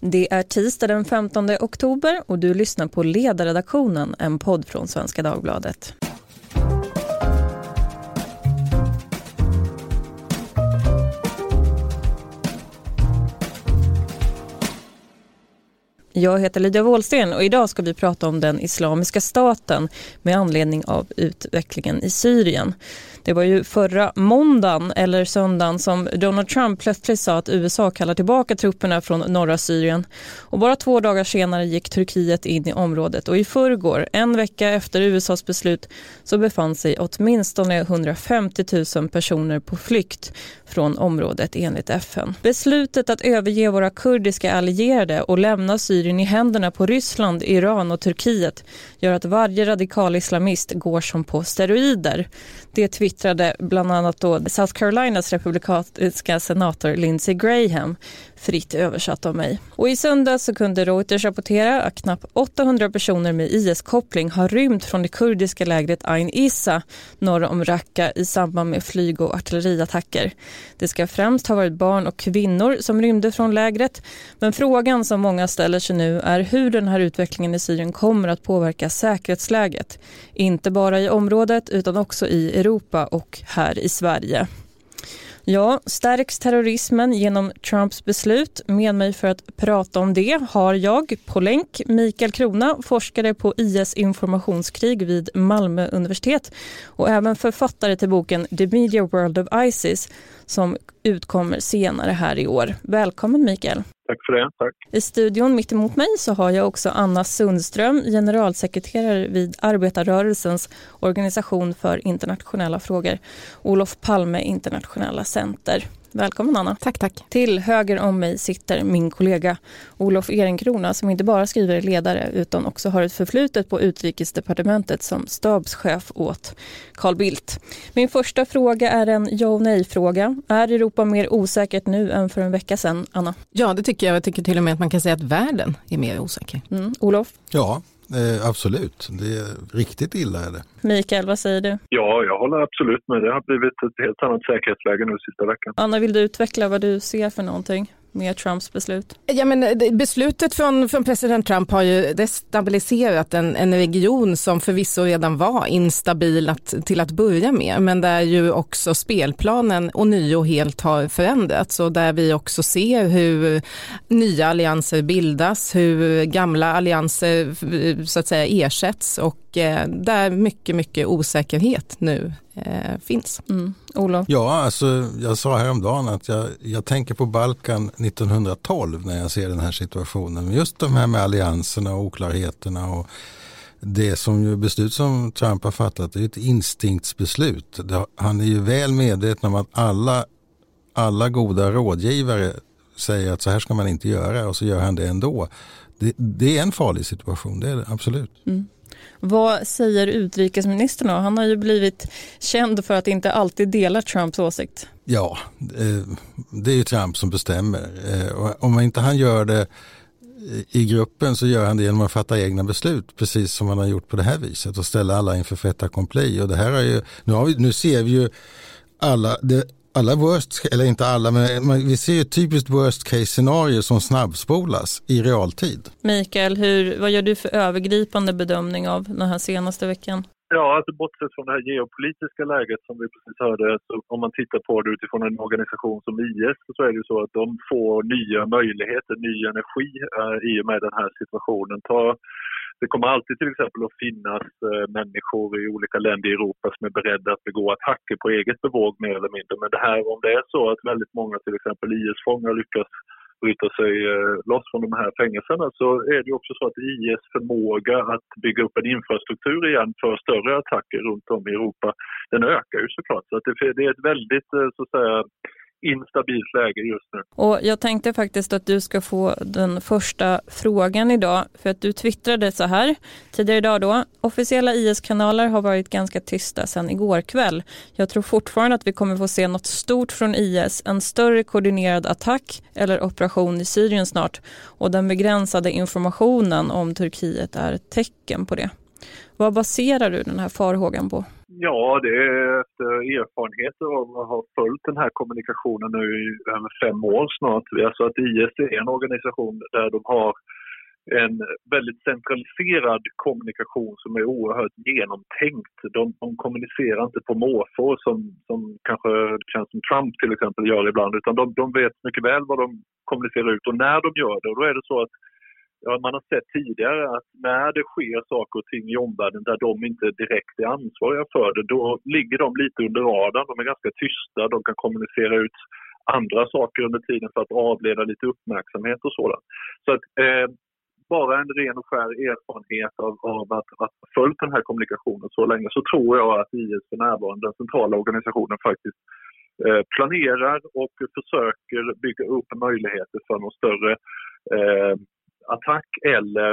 Det är tisdag den 15 oktober och du lyssnar på Ledarredaktionen, en podd från Svenska Dagbladet. Jag heter Lydia Wåhlsten och idag ska vi prata om den islamiska staten med anledning av utvecklingen i Syrien. Det var ju förra måndagen eller söndagen som Donald Trump plötsligt sa att USA kallar tillbaka trupperna från norra Syrien. Och bara två dagar senare gick Turkiet in i området och i förrgår, en vecka efter USAs beslut, så befann sig åtminstone 150 000 personer på flykt från området enligt FN. Beslutet att överge våra kurdiska allierade och lämna Syrien i händerna på Ryssland, Iran och Turkiet gör att varje radikal islamist går som på steroider. Det yttrade bland annat då South Carolinas republikanska senator Lindsey Graham fritt översatt av mig. Och I söndags så kunde Reuters rapportera att knappt 800 personer med IS-koppling har rymt från det kurdiska lägret Ain Issa norr om Raqqa i samband med flyg och artilleriattacker. Det ska främst ha varit barn och kvinnor som rymde från lägret. Men frågan som många ställer sig nu är hur den här utvecklingen i Syrien kommer att påverka säkerhetsläget. Inte bara i området utan också i Europa och här i Sverige. Ja, stärks terrorismen genom Trumps beslut? Med mig för att prata om det har jag på länk Mikael Krona, forskare på IS informationskrig vid Malmö universitet och även författare till boken The Media World of ISIS som utkommer senare här i år. Välkommen Mikael. Tack för det. Tack. I studion mitt emot mig så har jag också Anna Sundström, generalsekreterare vid arbetarrörelsens organisation för internationella frågor, Olof Palme internationella center. Välkommen Anna. Tack, tack. Till höger om mig sitter min kollega Olof Ehrenkrona som inte bara skriver ledare utan också har ett förflutet på utrikesdepartementet som stabschef åt Carl Bildt. Min första fråga är en ja och nej-fråga. Är Europa mer osäkert nu än för en vecka sedan, Anna? Ja, det tycker jag. Jag tycker till och med att man kan säga att världen är mer osäker. Mm. Olof? Ja, Eh, absolut, det är riktigt illa är det. Mikael, vad säger du? Ja, jag håller absolut med. Det har blivit ett helt annat säkerhetsläge nu sista veckan. Anna, vill du utveckla vad du ser för någonting? Med Trumps beslut? Ja, men eh, beslutet från, från president Trump har ju destabiliserat en, en region som förvisso redan var instabil att, till att börja med, men där ju också spelplanen och nio helt har förändrats och där vi också ser hur nya allianser bildas, hur gamla allianser eh, så att säga ersätts och eh, där mycket, mycket osäkerhet nu eh, finns. Mm. Olof? Ja, alltså, jag sa häromdagen att jag, jag tänker på Balkan 1912 när jag ser den här situationen. Just de här med allianserna och oklarheterna och det som ju beslut som Trump har fattat är ett instinktsbeslut. Han är ju väl medveten om att alla, alla goda rådgivare säger att så här ska man inte göra och så gör han det ändå. Det, det är en farlig situation, det är det absolut. Mm. Vad säger utrikesministern då? Han har ju blivit känd för att inte alltid dela Trumps åsikt. Ja, eh, det är ju Trump som bestämmer. Eh, om inte han gör det i gruppen så gör han det genom att fatta egna beslut, precis som han har gjort på det här viset och ställa alla inför fait accompli. Och det här är ju, nu, har vi, nu ser vi ju alla, det, alla worst, eller inte alla, men vi ser ett typiskt worst case scenario som snabbspolas i realtid. Mikael, hur, vad gör du för övergripande bedömning av den här senaste veckan? Ja, alltså bortsett från det här geopolitiska läget som vi precis hörde, så om man tittar på det utifrån en organisation som IS så är det så att de får nya möjligheter, ny energi eh, i och med den här situationen. Ta det kommer alltid till exempel att finnas eh, människor i olika länder i Europa som är beredda att begå attacker på eget bevåg mer eller mindre. Men det här, om det är så att väldigt många till exempel IS-fångar lyckas bryta sig eh, loss från de här fängelserna så är det också så att IS förmåga att bygga upp en infrastruktur igen för större attacker runt om i Europa, den ökar ju såklart. Så att det, det är ett väldigt eh, så att säga instabilt läge just nu. Och jag tänkte faktiskt att du ska få den första frågan idag för att du twittrade så här tidigare idag då. Officiella IS-kanaler har varit ganska tysta sedan igår kväll. Jag tror fortfarande att vi kommer få se något stort från IS, en större koordinerad attack eller operation i Syrien snart och den begränsade informationen om Turkiet är ett tecken på det. Vad baserar du den här farhågan på? Ja, det är efter eh, erfarenheter av att ha följt den här kommunikationen nu i över fem år snart. Alltså att IS är en organisation där de har en väldigt centraliserad kommunikation som är oerhört genomtänkt. De, de kommunicerar inte på måfå som, som kanske känns som Trump till exempel gör ibland utan de, de vet mycket väl vad de kommunicerar ut och när de gör det. Och då är det så att ja, man har sett tidigare att när det sker saker och ting i omvärlden där de inte direkt är ansvariga för det, då ligger de lite under radarn. De är ganska tysta, de kan kommunicera ut andra saker under tiden för att avleda lite uppmärksamhet och sådant. Så att, eh, bara en ren och skär erfarenhet av, av att, att ha följt den här kommunikationen så länge så tror jag att IS för närvarande, den centrala organisationen, faktiskt eh, planerar och försöker bygga upp möjligheter för någon större eh, attack eller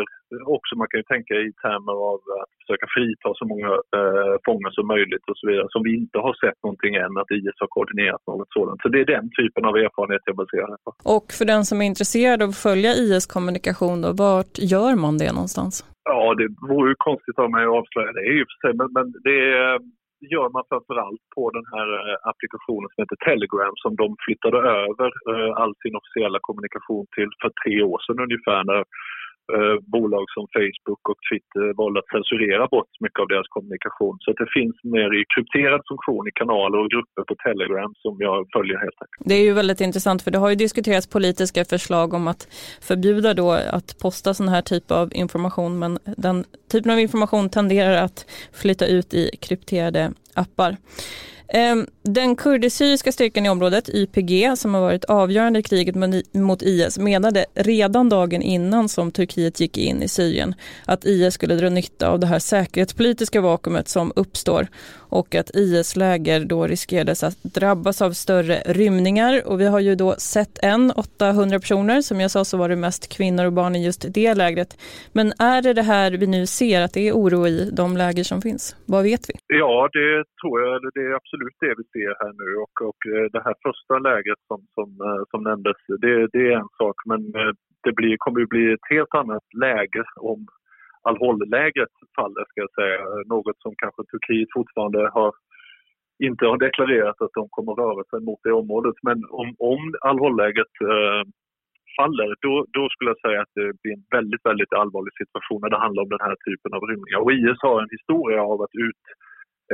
också man kan ju tänka i termer av att försöka frita så många eh, fångar som möjligt och så vidare som vi inte har sett någonting än att IS har koordinerat något sådant. Så det är den typen av erfarenhet jag baserar det på. Och för den som är intresserad av att följa IS kommunikation då, vart gör man det någonstans? Ja, det vore ju konstigt av mig att avslöja det i och för sig, men, men det är gör man framförallt på den här eh, applikationen som heter Telegram som de flyttade över eh, all sin officiella kommunikation till för tre år sedan ungefär när eh, bolag som Facebook och Twitter valde att censurera bort mycket av deras kommunikation. Så det finns mer i krypterad funktion i kanaler och grupper på Telegram som jag följer helt enkelt. Det är ju väldigt intressant för det har ju diskuterats politiska förslag om att förbjuda då att posta sån här typ av information men den typen av information tenderar att flytta ut i krypterade appar. Ehm, den kurdisk-syriska styrkan i området, YPG, som har varit avgörande i kriget mot IS, menade redan dagen innan som Turkiet gick in i Syrien att IS skulle dra nytta av det här säkerhetspolitiska vakuumet som uppstår och att IS läger då riskerades att drabbas av större rymningar. Och vi har ju då sett en, 800 personer, som jag sa så var det mest kvinnor och barn i just det lägret. Men är det det här vi nu ser, att det är oro i de läger som finns? Vad vet vi? Ja, det tror jag, det är absolut det vi ser här nu och, och eh, det här första läget som, som, eh, som nämndes, det, det är en sak men eh, det blir, kommer ju bli ett helt annat läge om Al-Hol-lägret faller, ska jag säga. Något som kanske Turkiet fortfarande har inte har deklarerat att de kommer röra sig mot det området. Men om, om Al-Hol-lägret eh, faller, då, då skulle jag säga att det blir en väldigt, väldigt allvarlig situation när det handlar om den här typen av rymningar. Och IS har en historia av att ut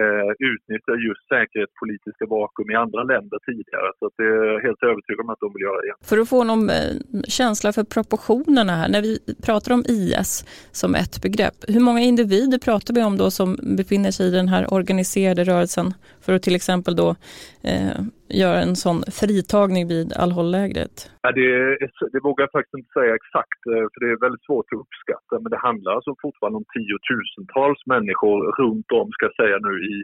eh, utnyttja just säkerhetspolitiska vakuum i andra länder tidigare. Så att det är helt övertygad om att de vill göra det igen. För att få någon eh, känsla för proportionerna här, när vi pratar om IS som ett begrepp, hur många individer pratar vi om då som befinner sig i den här organiserade rörelsen för att till exempel då eh, göra en sån fritagning vid Al-Hol-lägret? Ja, det, det vågar jag faktiskt inte säga exakt, eh, för det är väldigt svårt att uppskatta. Men det handlar alltså fortfarande om tiotusentals människor runt om, ska jag säga nu, i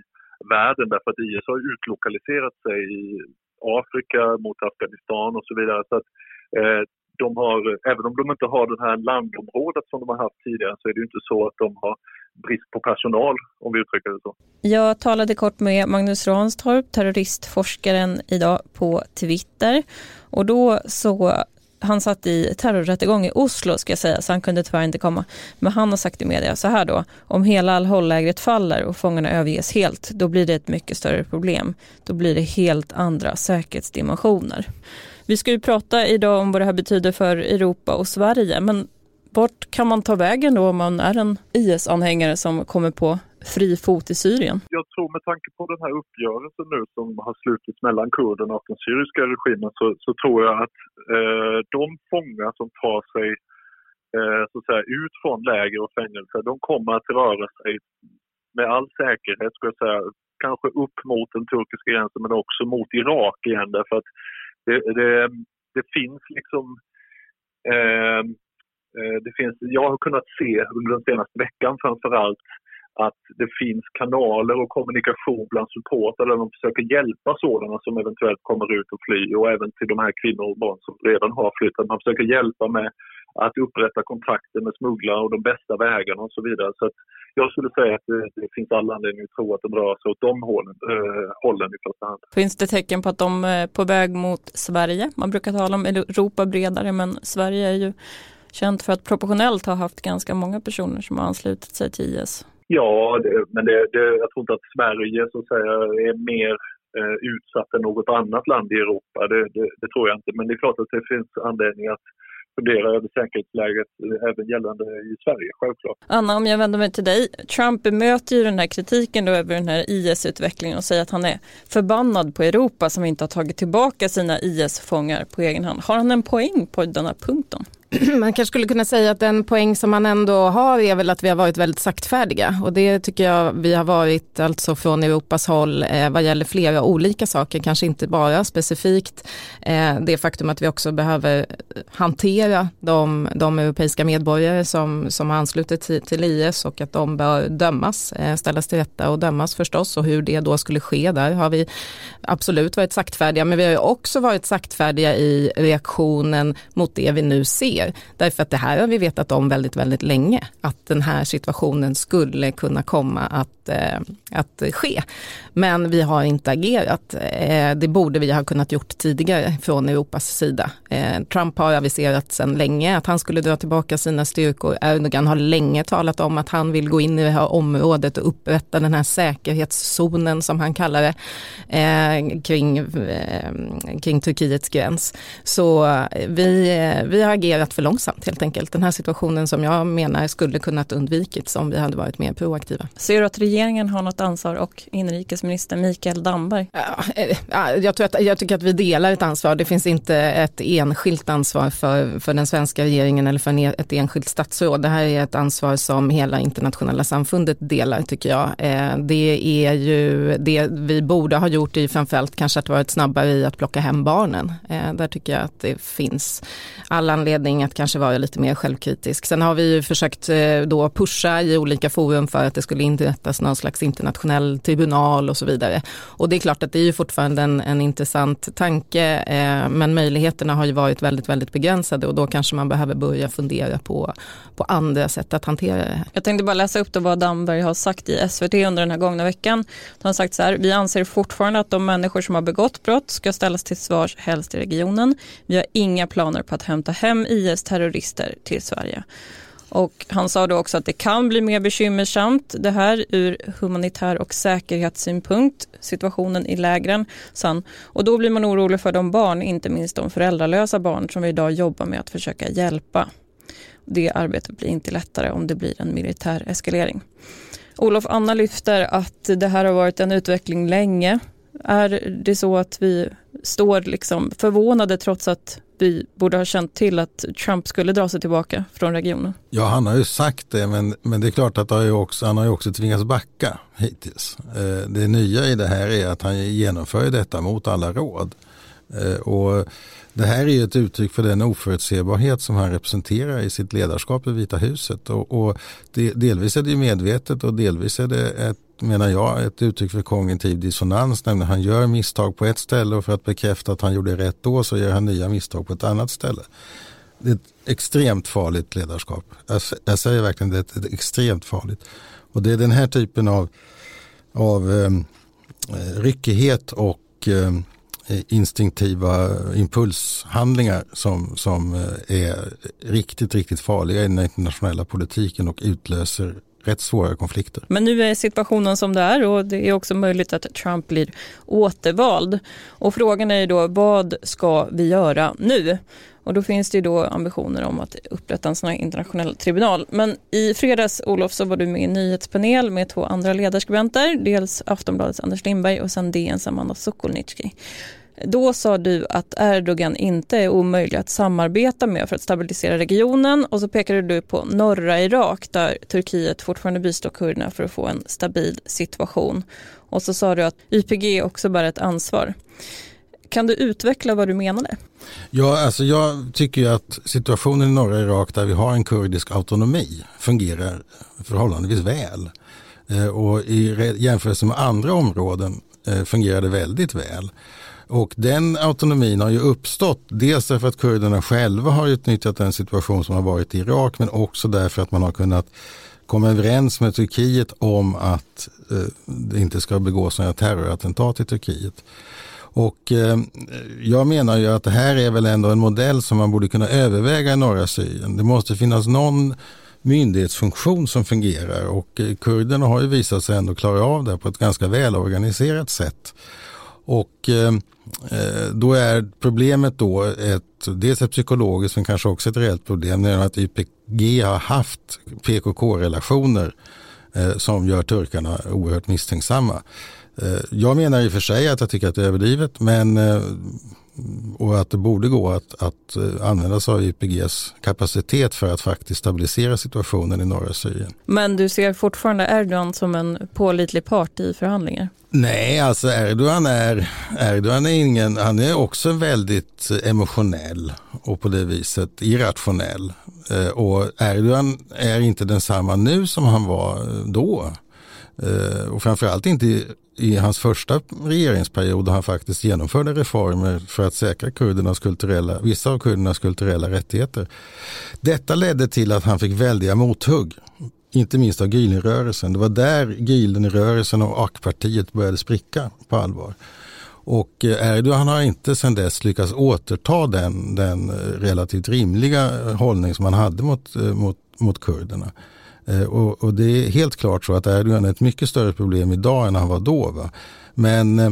världen. Därför att IS har utlokaliserat sig i Afrika, mot Afghanistan och så vidare. Så att, eh, de har, även om de inte har det här landområdet som de har haft tidigare så är det ju inte så att de har brist på personal, om vi uttrycker det så. Jag talade kort med Magnus Ranstorp, terroristforskaren, idag på Twitter. Och då så han satt i terrorrättegång i Oslo ska jag säga, så han kunde tyvärr inte komma. Men han har sagt i media så här då, om hela Al-Hol-lägret faller och fångarna överges helt, då blir det ett mycket större problem. Då blir det helt andra säkerhetsdimensioner. Vi ska ju prata idag om vad det här betyder för Europa och Sverige, men vart kan man ta vägen då om man är en IS-anhängare som kommer på fri fot i Syrien? Jag tror med tanke på den här uppgörelsen nu som har slutits mellan kurderna och den syriska regimen så, så tror jag att eh, de fångar som tar sig eh, så att säga, ut från läger och fängelser, de kommer att röra sig med all säkerhet, ska jag säga, kanske upp mot den turkiska gränsen men också mot Irak igen därför att det, det, det finns liksom Eh, Eh, det finns, jag har kunnat se under den senaste veckan framförallt att det finns kanaler och kommunikation bland supportrar där de försöker hjälpa sådana som eventuellt kommer ut och flyr och även till de här kvinnor och barn som redan har flytt. man försöker hjälpa med att upprätta kontakter med smugglare och de bästa vägarna och så vidare. Så jag skulle säga att det, det, finns all anledning att tro att de rör sig åt de hållen, äh, hållen i första hand. Finns det tecken på att de är på väg mot Sverige? Man brukar tala om Europa bredare men Sverige är ju känt för att proportionellt ha haft ganska många personer som har anslutit sig till IS. Ja, det, men det, det, jag tror inte att Sverige så att säga, är mer eh, utsatt än något annat land i Europa. Det, det, tror jag inte. Men det är klart att det finns anledning att fundera över säkerhetsläget även gällande i Sverige, självklart. Anna, om jag vänder mig till dig. Trump bemöter ju den här kritiken då över den här IS-utvecklingen och säger att han är förbannad på Europa som inte har tagit tillbaka sina IS-fångar på egen hand. Har han en poäng på den här punkten? Man kanske skulle kunna säga att den poäng som man ändå har är väl att vi har varit väldigt saktfärdiga. Och det tycker jag vi har varit alltså från Europas håll eh, vad gäller flera olika saker, kanske inte bara specifikt eh, det faktum att vi också behöver hantera de, de europeiska medborgare som, som har anslutit till, till IS och att de bör dömas, eh, ställas till rätta och dömas förstås. Och hur det då skulle ske där har vi absolut varit saktfärdiga. Men vi har också varit saktfärdiga i reaktionen mot det vi nu ser sker. Därför att det här har vi vetat om väldigt, väldigt länge. Att den här situationen skulle kunna komma att, eh, att ske. Men vi har inte agerat. Eh, det borde vi ha kunnat gjort tidigare från Europas sida. Eh, Trump har aviserat sedan länge att han skulle dra tillbaka sina styrkor. Erdogan har länge talat om att han vill gå in i det här området och upprätta den här säkerhetszonen som han kallar det eh, kring, eh, kring Turkiets gräns. Så eh, vi, eh, vi har agerat för långsamt helt enkelt. Den här situationen som jag menar skulle kunnat undvikits om vi hade varit mer proaktiva. Ser du att regeringen har något ansvar och inrikesminister Mikael Damberg? Ja, eh, jag, tror att, jag tycker att vi delar ett ansvar. Det finns inte ett enskilt ansvar för, för den svenska regeringen eller för ett enskilt statsråd. Det här är ett ansvar som hela internationella samfundet delar tycker jag. Eh, det är ju det vi borde ha gjort i framförallt kanske att varit snabbare i att plocka hem barnen. Eh, där tycker jag att det finns all anledning att kanske vara lite mer självkritisk. Sen har vi ju försökt eh, då pusha i olika forum för att det skulle inrättas någon slags internationell tribunal och så vidare. Och det är klart att det är ju fortfarande en, en intressant tanke eh, men möjligheterna har ju varit väldigt, väldigt begränsade och då kanske man behöver börja fundera på, på andra sätt att hantera det. Jag tänkte bara läsa upp då vad Damberg har sagt i SVT under den här gångna veckan. Han har sagt så här, vi anser fortfarande att de människor som har begått brott ska ställas till svars helst i regionen. Vi har inga planer på att hämta hem IS-terrorister till Sverige. Och han sa då också att det kan bli mer bekymmersamt det här ur humanitär och säkerhetssynpunkt, situationen i lägren, san. Och då blir man orolig för de barn, inte minst de föräldralösa barn som vi idag jobbar med att försöka hjälpa. Det arbetet blir inte lättare om det blir en militär eskalering. Olof Anna lyfter att det här har varit en utveckling länge. Är det så att vi står liksom förvånade trots att vi borde ha känt till att Trump skulle dra sig tillbaka från regionen. Ja, han har ju sagt det, men, men det är klart att har också, han har ju också tvingats backa hittills. Eh, det nya i det här är att han genomför detta mot alla råd. Eh, och det här är ju ett uttryck för den oförutsebarhet som han representerar i sitt ledarskap i Vita huset. Och, och det, delvis är det medvetet och delvis är det ett menar jag, ett uttryck för kognitiv dissonans. Nämligen han gör misstag på ett ställe och för att bekräfta att han gjorde rätt då så gör han nya misstag på ett annat ställe. Det är ett extremt farligt ledarskap. Jag, säger verkligen det, är ett extremt farligt. Och det är den här typen av, av um, ryckighet och um, instinktiva impulshandlingar som, som eh, är riktigt, riktigt farliga i den internationella politiken och utlöser rätt svåra konflikter. Men nu är situationen som det är och det är också möjligt att Trump blir återvald. Och frågan är ju då vad ska vi göra nu? Och då finns det ju då ambitioner om att upprätta en sån här internationell tribunal. Men i fredags Olof så var du med i en nyhetspanel med två andra ledarskribenter. Dels Aftonbladets Anders Lindberg och sen DNs Amanda Sokolnitski. Då sa du att Erdogan inte är omöjlig att samarbeta med för att stabilisera regionen och så pekade du på norra Irak där Turkiet fortfarande bistår kurderna för att få en stabil situation. Och så sa du att YPG också bär ett ansvar. Kan du utveckla vad du menade? Ja, alltså jag tycker att situationen i norra Irak där vi har en kurdisk autonomi fungerar förhållandevis väl. Eh, och i jämförelse med andra områden eh, fungerar det väldigt väl. Och den autonomin har ju uppstått dels därför att kurderna själva har utnyttjat den situation som har varit i Irak men också därför att man har kunnat komma överens med Turkiet om att eh, det inte ska begås några terrorattentat i Turkiet. Och eh, jag menar ju att det här är väl ändå en modell som man borde kunna överväga i norra Syrien. Det måste finnas någon myndighetsfunktion som fungerar och eh, kurderna har ju visat sig ändå klara av det på ett ganska välorganiserat sätt. Och eh, eh, då är problemet då ett, dels ett psykologiskt men kanske också ett reellt problem, nämligen att YPG har haft PKK-relationer eh, som gör turkarna oerhört misstänksamma. Eh, jag menar i och för sig att jag tycker att det är överdrivet men eh, och att det borde gå att, att eh, använda sig av YPGs kapacitet för att faktiskt stabilisera situationen i norra Syrien. Men du ser fortfarande Erdogan som en pålitlig part i förhandlingar? Nej, alltså Erdogan är, Erdogan är ingen, han är också väldigt emotionell och på det viset irrationell. Och Erdogan är inte densamma nu som han var då. Och framförallt inte i hans första regeringsperiod då han faktiskt genomförde reformer för att säkra kurdernas kulturella, vissa av kurdernas kulturella rättigheter. Detta ledde till att han fick väldiga mothugg, inte minst av Gülenrörelsen. Det var där Gülenrörelsen och AK-partiet började spricka på allvar. Och eh, Erdogan har inte sedan dess lyckats återta den, den eh, relativt rimliga hållning som han hade mot, eh, mot, mot kurderna. Eh, och, och, det är helt klart så att Erdogan är ett mycket större problem idag än han var då. Va? Men eh,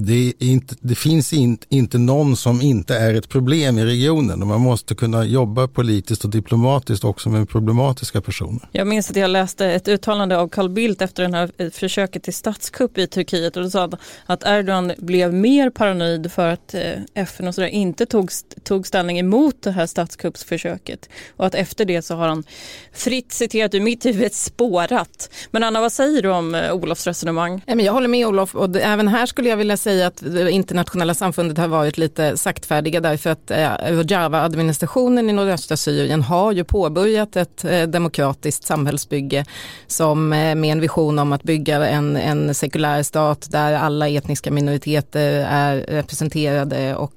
det, inte, det, finns in, inte någon som inte är ett problem i regionen och man måste kunna jobba politiskt och diplomatiskt också med problematiska personer. Jag minns att jag läste ett uttalande av Carl Bildt efter det här eh, försöket till statskupp i Turkiet och då sa att Erdogan blev mer paranoid för att eh, FN och sådär inte tog, tog ställning emot det här statskuppsförsöket och att efter det så har han fritt citerat ur mitt huvud spårat. Men Anna, vad säger du om eh, Olofs resonemang? Jag håller med Olof och även här skulle jag vilja säga säga att det internationella samfundet har varit lite saktfärdiga därför att eh, Rojava-administrationen i nordöstra Syrien har ju påbörjat ett eh, demokratiskt samhällsbygge som eh, med en vision om att bygga en, en sekulär stat där alla etniska minoriteter är representerade och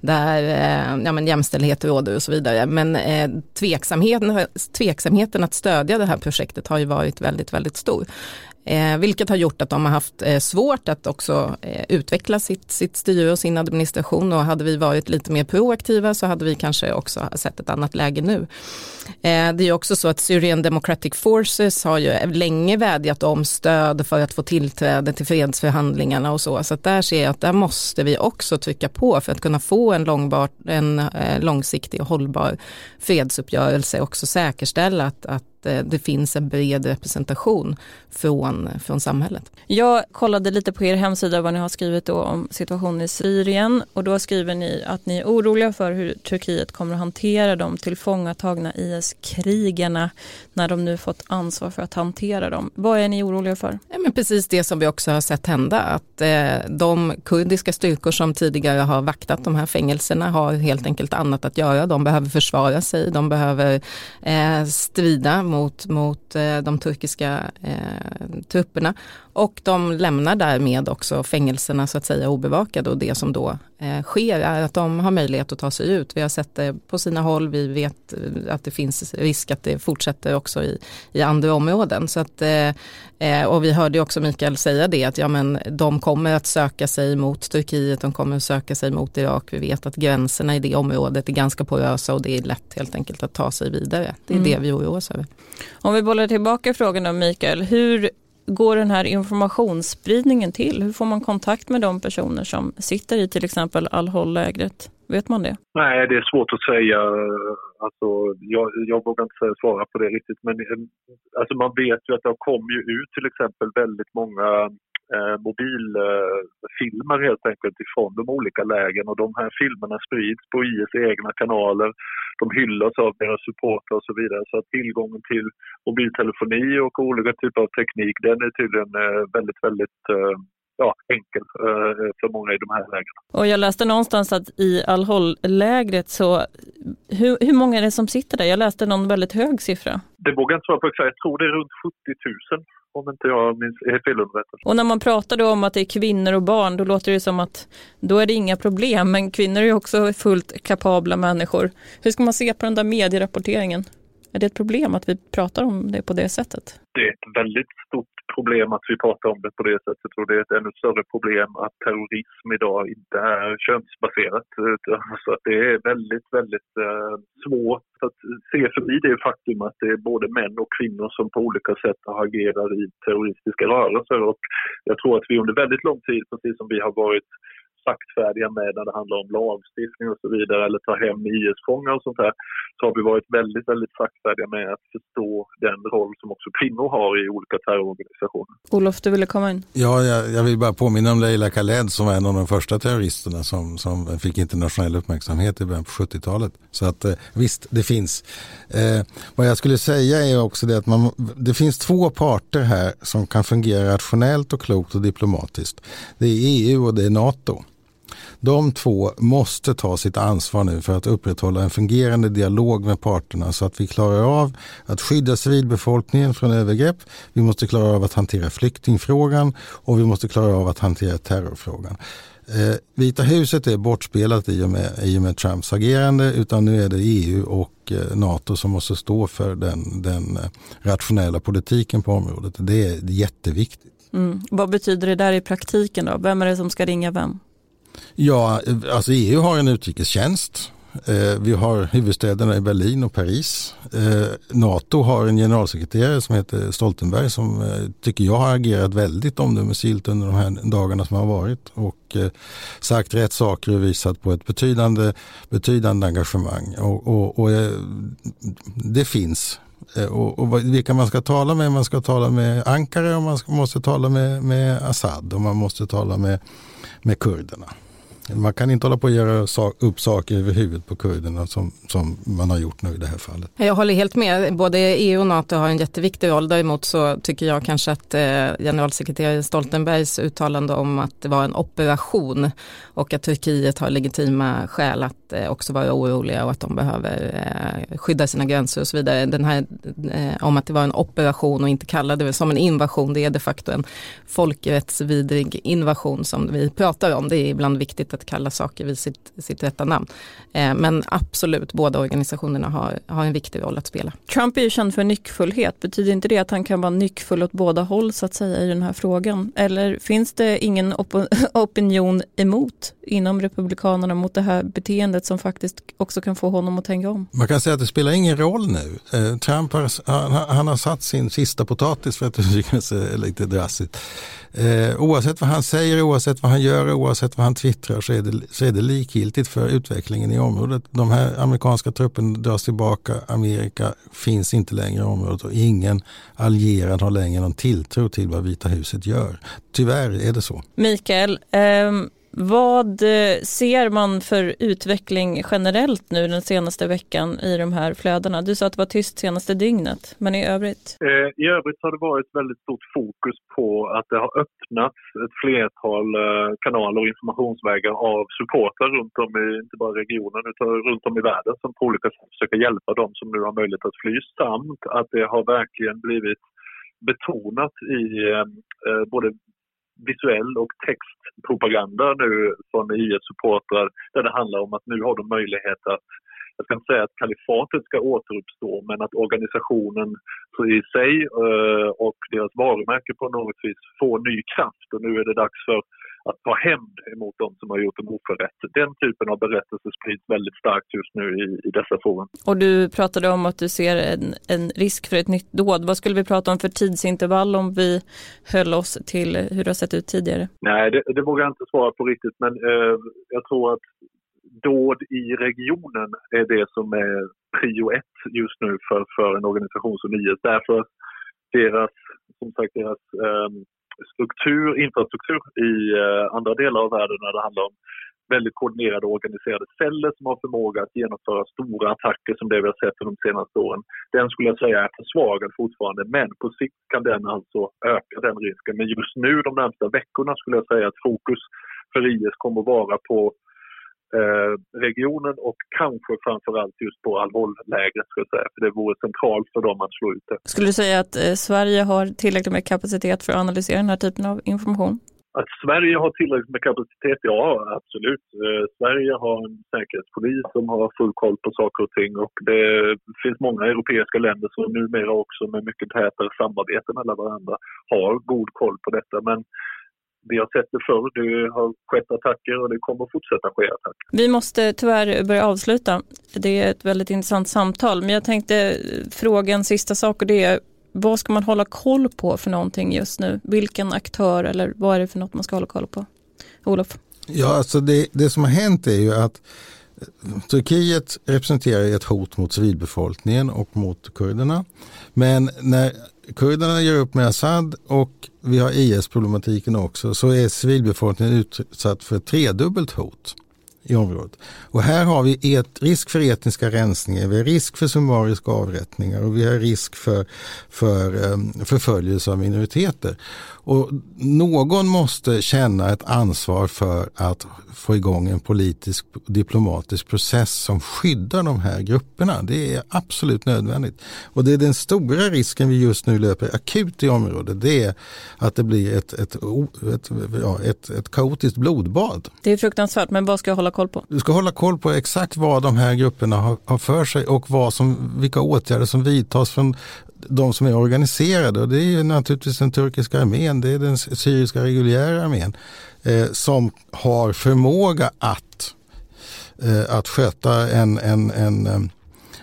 där ja, men jämställdhet råder och så vidare. Men tveksamheten, tveksamheten att stödja det här projektet har ju varit väldigt, väldigt stor. Eh, vilket har gjort att de har haft eh, svårt att också eh, utveckla sitt, sitt styre och sin administration och hade vi varit lite mer proaktiva så hade vi kanske också sett ett annat läge nu. Eh, det är också så att Syrian Democratic Forces har ju länge vädjat om stöd för att få tillträde till fredsförhandlingarna och så. Så att där ser jag att där måste vi också trycka på för att kunna få en, långbar, en eh, långsiktig och hållbar fredsuppgörelse och också säkerställa att, att det finns en bred representation från, från samhället. Jag kollade lite på er hemsida vad ni har skrivit då om situationen i Syrien och då skriver ni att ni är oroliga för hur Turkiet kommer att hantera de tillfångatagna IS-krigarna när de nu fått ansvar för att hantera dem. Vad är ni oroliga för? Ja, men precis det som vi också har sett hända, att eh, de kurdiska styrkor som tidigare har vaktat de här fängelserna har helt enkelt annat att göra. De behöver försvara sig, de behöver eh, strida mot, mot eh, de turkiska eh, trupperna och de lämnar därmed också fängelserna så att säga obevakade och det som då eh, sker är att de har möjlighet att ta sig ut. Vi har sett det på sina håll, vi vet eh, att det finns risk att det fortsätter också i, i andra områden. Så att, eh, eh, och vi hörde också Mikael säga det att ja, men de kommer att söka sig mot Turkiet, de kommer att söka sig mot Irak. Vi vet att gränserna i det området är ganska porösa och det är lätt helt enkelt att ta sig vidare. Det är mm. det vi oroar oss över. Om vi bollar tillbaka frågan om Mikael, hur går den här informationsspridningen till? Hur får man kontakt med de personer som sitter i till exempel Al-Hol-lägret? Vet man det? Nej, det är svårt att säga. Alltså, jag, jag vågar inte svara på det riktigt. Men eh, alltså, man vet ju att det kom ju ut till exempel väldigt många eh, mobilfilmer eh, helt enkelt ifrån de olika lägen och de här filmerna sprids på IS egna kanaler. De hyllas av deras supportrar och så vidare så att tillgången till mobiltelefoni och olika typer av teknik den är tydligen eh, väldigt, väldigt eh, ja, enkel eh, för många i de här lägren. Och jag läste någonstans att i Al-Hol-lägret så, hur, hur många är det som sitter där? Jag läste någon väldigt hög siffra. Det vågar jag inte svara på exakt, jag tror det är runt 70 000 om inte jag minns, felunderrättad. Och när man pratar då om att det är kvinnor och barn, då låter det som att då är det inga problem, men kvinnor är också fullt kapabla människor. Hur ska man se på den där medierapporteringen? Är det ett problem att vi pratar om det på det sättet? Det är ett väldigt stort problem att vi pratar om det på det sättet och det är ett ännu större problem att terrorism idag inte är könsbaserat. Så att det är väldigt, väldigt eh, svårt att se förbi det faktum att det är både män och kvinnor som på olika sätt agerar i terroristiska rörelser och jag tror att vi under väldigt lång tid, precis som vi har varit saktfärdiga med när det handlar om lagstiftning och så vidare eller ta hem IS-fångar och sånt här så har vi varit väldigt, väldigt saktfärdiga med att förstå den roll som också kvinnor har i olika terrororganisationer. Olof, du ville komma in? Ja, jag, jag vill bara påminna om Leila Khaled som var en av de första terroristerna som, som fick internationell uppmärksamhet i början på 70-talet. Så att eh, visst, det finns. Eh, vad jag skulle säga är också det att man, det finns två parter här som kan fungera rationellt och klokt och diplomatiskt. Det är EU och det är NATO. De två måste ta sitt ansvar nu för att upprätthålla en fungerande dialog med parterna så att vi klarar av att skydda civilbefolkningen från övergrepp. Vi måste klara av att hantera flyktingfrågan och vi måste klara av att hantera terrorfrågan. Eh, Vita huset är bortspelat i och, med, i och med Trumps agerande utan nu är det EU och eh, NATO som måste stå för den, den eh, rationella politiken på området. Det är jätteviktigt. Mm. Vad betyder det där i praktiken då? Vem är det som ska ringa vem? Ja, alltså EU har en utrikestjänst. Eh, vi har huvudstäderna i Berlin och Paris. Eh, NATO har en generalsekreterare som heter Stoltenberg som eh, tycker jag har agerat väldigt omdömesgillt under de här dagarna som har varit och sagt rätt saker och visat på ett betydande, betydande engagemang. Och, och, och det finns och, och vilka man ska tala med, man ska tala med Ankara och man ska, måste tala med, med Assad och man måste tala med, med kurderna. Man kan inte hålla på att göra upp saker över huvudet på kurderna som, som man har gjort nu i det här fallet. Jag håller helt med. Både EU och NATO har en jätteviktig roll. Däremot så tycker jag kanske att eh, generalsekreterare Stoltenbergs uttalande om att det var en operation och att Turkiet har legitima skäl att eh, också vara oroliga och att de behöver eh, skydda sina gränser och så vidare. Den här eh, om att det var en operation och inte kallade det som en invasion, det är de facto en folkrättsvidrig invasion som vi pratar om. Det är ibland viktigt att kalla saker vid sitt, sitt rätta namn. Eh, men absolut, båda organisationerna har, har en viktig roll att spela. Trump är ju känd för nyckfullhet. Betyder inte det att han kan vara nyckfull åt båda håll så att säga i den här frågan? Eller finns det ingen op opinion emot inom Republikanerna mot det här beteendet som faktiskt också kan få honom att tänka om? Man kan säga att det spelar ingen roll nu. Eh, Trump har, han, han har satt sin sista potatis för att uttrycka sig lite drastiskt. Eh, oavsett vad han säger, oavsett vad han gör, oavsett vad han twittrar så är, det, så är det likgiltigt för utvecklingen i området. De här amerikanska trupperna dras tillbaka, Amerika finns inte längre i området och ingen allierad har längre någon tilltro till vad Vita huset gör. Tyvärr är det så. Mikael, um vad eh, ser man för utveckling generellt nu den senaste veckan i de här flödena? Du sa att det var tyst senaste dygnet, men i övrigt? Eh, I övrigt har det varit väldigt stort fokus på att det har öppnats ett flertal eh, kanaler och informationsvägar av supportrar runt om i, inte bara regionen, utan runt om i världen som på olika sätt försöker hjälpa dem som nu har möjlighet att fly samt att det har verkligen blivit betonat i eh, både visuell och textpropaganda nu från IS-supportrar där det handlar om att nu har de möjlighet att jag ska inte säga att kalifatet ska återuppstå, men att organisationen i sig eh, och deras varumärke på något vis får ny kraft. Och nu är det dags för att ta hämnd emot de som har gjort en oförrätt. Den typen av berättelser sprids väldigt starkt just nu i, i dessa frågor. Och du pratade om att du ser en, en risk för ett nytt dåd. Vad skulle vi prata om för tidsintervall om vi höll oss till hur det har sett ut tidigare? Nej, det, det vågar jag inte svara på riktigt, men eh, jag tror att dåd i regionen är det som är prio ett just nu för, för en organisation som IS. Därför deras, som sagt, deras um, struktur, infrastruktur i eh, andra delar av världen när det handlar om väldigt koordinerade och organiserade celler som har förmåga att genomföra stora attacker som det vi har sett de senaste åren. Den skulle jag säga är försvagad fortfarande, men på sikt kan den alltså öka den risken. Men just nu, de närmsta veckorna, skulle jag säga att fokus för IS kommer att vara på regionen och kanske framförallt just på Al-Hol-lägret. För det vore centralt för dem att slå ut det. Skulle du säga att eh, Sverige har tillräckligt med kapacitet för att analysera den här typen av information? Att Sverige har tillräckligt med kapacitet, ja absolut. Eh, Sverige har en säkerhetspolis som har full koll på saker och ting och det finns många europeiska länder som numera också med mycket tätare samarbete mellan varandra har god koll på detta. Men vi har sett det förr, det har skett attacker och det kommer att fortsätta ske attacker. Vi måste tyvärr börja avsluta. Det är ett väldigt intressant samtal, men jag tänkte fråga en sista sak och det är vad ska man hålla koll på för någonting just nu? Vilken aktör eller vad är det för något man ska hålla koll på? Olof? Ja, alltså det, det som har hänt är ju att Turkiet representerar ett hot mot civilbefolkningen och mot kurderna. Men när kurderna gör upp med Assad och vi har IS-problematiken också så är civilbefolkningen utsatt för tredubbelt hot i området. Och här har vi et, risk för etniska rensningar, vi har risk för summariska avrättningar och vi har risk för, för um, förföljelse av minoriteter. Och någon måste känna ett ansvar för att få igång en politisk diplomatisk process som skyddar de här grupperna. Det är absolut nödvändigt. Och det är den stora risken vi just nu löper akut i området. Det är att det blir ett, ett, ett, ja, ett, ett kaotiskt blodbad. Det är fruktansvärt, men vad ska jag hålla koll på? Du ska hålla koll på exakt vad de här grupperna har, har för sig och vad som, vilka åtgärder som vidtas från de som är organiserade. Och det är naturligtvis den turkiska armén, det är den syriska reguljära armén eh, som har förmåga att, eh, att sköta en, en, en eh,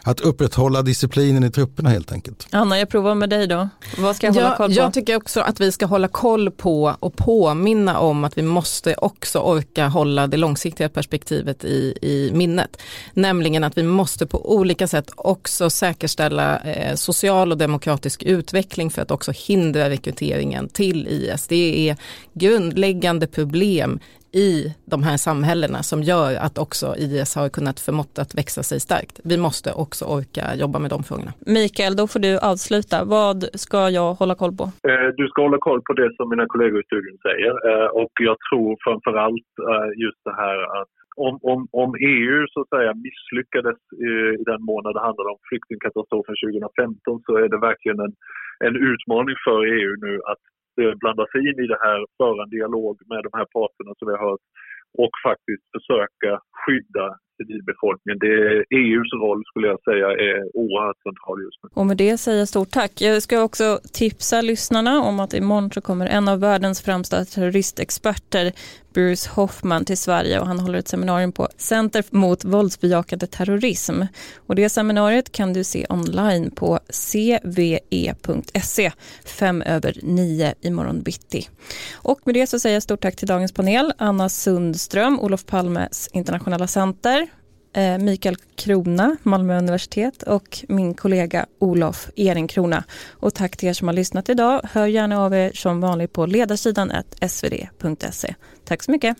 att upprätthålla disciplinen i trupperna helt enkelt. Anna, jag provar med dig då. Vad ska jag hålla koll på? Jag tycker också att vi ska hålla koll på och påminna om att vi måste också orka hålla det långsiktiga perspektivet i, i minnet. Nämligen att vi måste på olika sätt också säkerställa eh, social och demokratisk utveckling för att också hindra rekryteringen till IS. Det är grundläggande problem i de här samhällena som gör att också IS har kunnat förmått att växa sig starkt. Vi måste också orka jobba med de frågorna. Mikael, då får du avsluta. Vad ska jag hålla koll på? Eh, du ska hålla koll på det som mina kollegor i studion säger eh, och jag tror framförallt eh, just det här att om, om, om EU så att säga misslyckades i den mån det handlade om flyktingkatastrofen 2015 så är det verkligen en, en utmaning för EU nu att Eh, blanda sig in i det här, föra en dialog med de här parterna som vi har hört och faktiskt försöka skydda civilbefolkningen. Det är EUs roll skulle jag säga är oerhört central just nu. Och med det säger jag stort tack. Jag ska också tipsa lyssnarna om att imorgon så kommer en av världens främsta terroristexperter Bruce Hoffman till Sverige och han håller ett seminarium på Center mot våldsbejakande terrorism. Och det seminariet kan du se online på cve.se fem över nio imorgon bitti. Och med det så säger jag stort tack till dagens panel, Anna Sundström, Olof Palmes internationella center, Eh, Mikael Krona, Malmö universitet och min kollega Olof Ehrenkrona. Och tack till er som har lyssnat idag. Hör gärna av er som vanligt på ledarsidan svd.se. Tack så mycket.